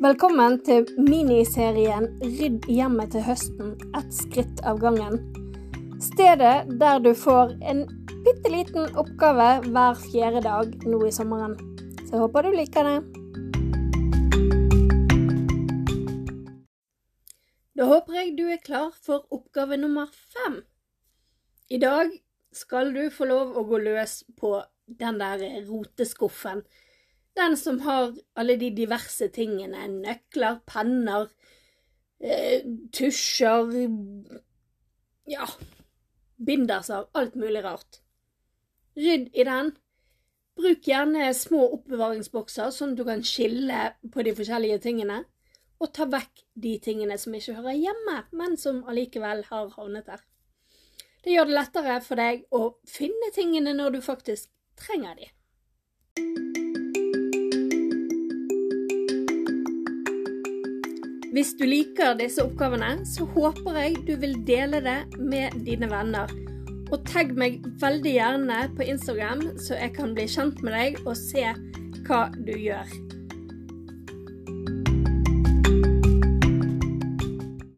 Velkommen til miniserien Rydd hjemmet til høsten ett skritt av gangen. Stedet der du får en bitte liten oppgave hver fjerde dag nå i sommeren. Så jeg håper du liker det. Da håper jeg du er klar for oppgave nummer fem. I dag skal du få lov å gå løs på den der roteskuffen den som har alle de diverse tingene. Nøkler, penner, eh, tusjer Ja, binderser. Alt mulig rart. Rydd i den. Bruk gjerne små oppbevaringsbokser, sånn at du kan skille på de forskjellige tingene. Og ta vekk de tingene som ikke hører hjemme, men som allikevel har havnet der. Det gjør det lettere for deg å finne tingene når du faktisk trenger de. Hvis du liker disse oppgavene, så håper jeg du vil dele det med dine venner. Og tagg meg veldig gjerne på Instagram, så jeg kan bli kjent med deg og se hva du gjør.